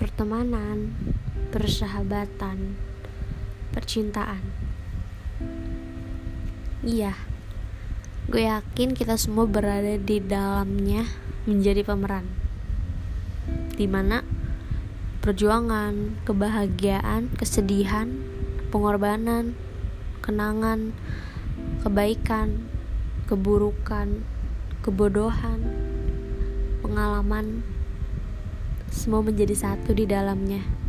pertemanan, persahabatan, percintaan. Iya, gue yakin kita semua berada di dalamnya menjadi pemeran. Di mana perjuangan, kebahagiaan, kesedihan, pengorbanan, kenangan, kebaikan, keburukan, kebodohan, pengalaman, semua menjadi satu di dalamnya.